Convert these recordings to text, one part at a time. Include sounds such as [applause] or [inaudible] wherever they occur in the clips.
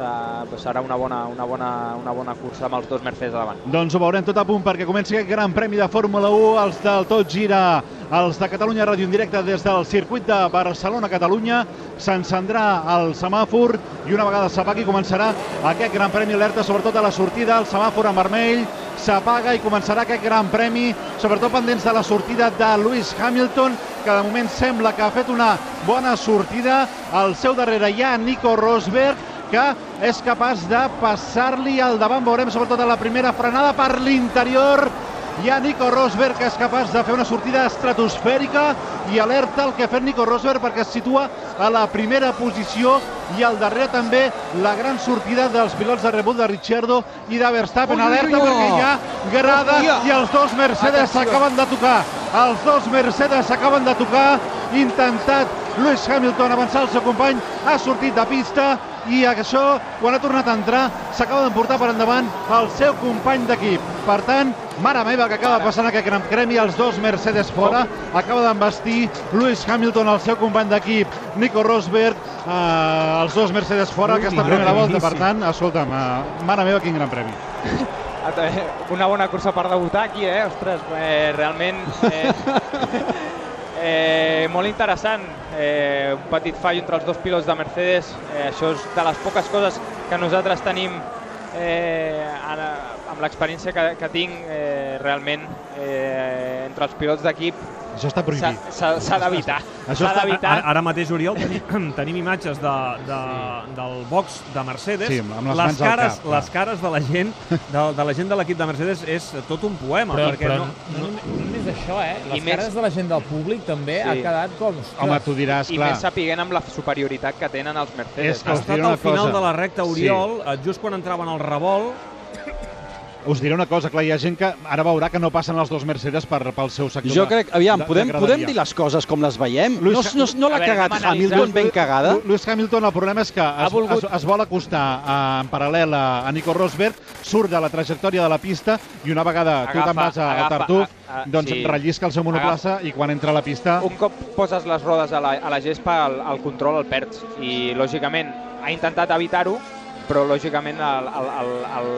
eh, serà una bona, una, bona, una bona cursa amb els dos Mercedes davant. Doncs ho veurem tot a punt perquè comenci aquest gran premi de Fórmula 1, els del Tot Gira, els de Catalunya Ràdio en directe des del circuit de Barcelona-Catalunya. S'encendrà el semàfor i una vegada s'apagui començarà aquest gran premi alerta, sobretot a la sortida, el semàfor en vermell, s'apaga i començarà aquest gran premi, sobretot pendents de la sortida de Lewis Hamilton, que de moment sembla que ha fet una bona sortida. Al seu darrere hi ha Nico Rosberg, que és capaç de passar-li al davant. Veurem sobretot a la primera frenada per l'interior. Hi ha Nico Rosberg, que és capaç de fer una sortida estratosfèrica i alerta el que ha fet Nico Rosberg perquè es situa a la primera posició i al darrere també la gran sortida dels pilots de rebut de Ricciardo i de Verstappen. Ui, Alerta ui, ui. perquè hi ha grada Hòstia. i els dos Mercedes s'acaben de tocar. Els dos Mercedes s'acaben de tocar. Intentat Lewis Hamilton avançar el seu company, ha sortit de pista i això, quan ha tornat a entrar, s'acaba d'emportar per endavant el seu company d'equip. Per tant, mare meva, que acaba passant aquest gran premi, els dos Mercedes fora, acaba d'embestir Lewis Hamilton, el seu company d'equip, Nico Rosberg, eh, els dos Mercedes fora, Ui, aquesta primera volta, per tant, escolta'm, eh, mare meva, quin gran premi. [laughs] Una bona cursa per debutar aquí, eh? Ostres, eh, realment... Eh, [laughs] eh, molt interessant. Eh, un petit fall entre els dos pilots de Mercedes. Eh, això és de les poques coses que nosaltres tenim eh, ara, amb l'experiència que, que tinc eh, realment eh, entre els pilots d'equip Això està prohibit. s'ha- d'evitar. Això S'ha està- d'evitar. Ara, ara mateix, Oriol, tenim, [clears throat] tenim imatges de, de, del box de Mercedes. Sí, amb les mans al cares, cap, les cares de la gent de, de la gent de l'equip de Mercedes és tot un poema. Però, perquè però no, no, no, no només això, eh? I Les més- cares de la gent del públic també Sí. ha quedat com... Ostres, Home, tu diràs, I clar, més sapiguent amb la superioritat que tenen els Mercedes. És que ha estat al final cosa. de la recta, Sí. Oriol, eh, just quan entraven al revolt, us diré una cosa, clar, hi ha gent que ara veurà que no passen els dos Mercedes per, pel seu sector Jo de- crec, aviam, de- de podem, graderia. podem dir les coses com les veiem? Luis No, no, no l'ha A veure, cagat analitzant. Hamilton ben cagada? Lewis Hamilton, el problema és que es, volgut- es, es vol acostar a, en paral·lel a, a Nico Rosberg, surt de la trajectòria de la pista i una vegada tu Agafa- te'n vas a, a agafa- Tartuf, a- a- doncs sí. rellisca el seu monoplaça i quan entra a la pista... un cop poses les rodes a la, a la gespa, el, el control el perds. I, lògicament, ha intentat evitar-ho, però, lògicament, el, el, el,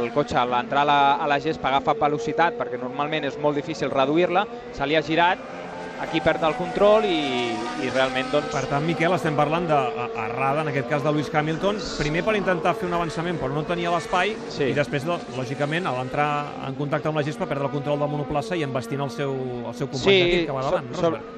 el cotxe, a l'entrar a, la, a la gespa, agafa velocitat, perquè normalment és molt difícil reduir-la, se li ha girat, aquí perd el control i, i realment, doncs... Per tant, Miquel, estem parlant d'errada, en aquest cas de Lewis Hamilton, primer per intentar fer un avançament però no tenia l'espai Sí. i després, doncs, lògicament, a l'entrar en contacte amb la gespa, perdre el control del monoplaça i embestint el seu, el seu company Sí, d'equip que va davant. so- so- Rosberg.